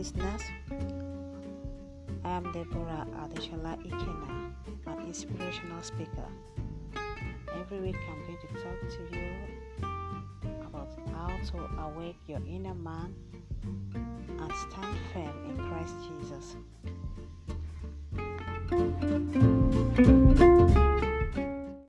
listeners. I am Deborah Adeshola Ikena, an inspirational speaker. Every week I'm going to talk to you about how to awake your inner man and stand firm in Christ Jesus.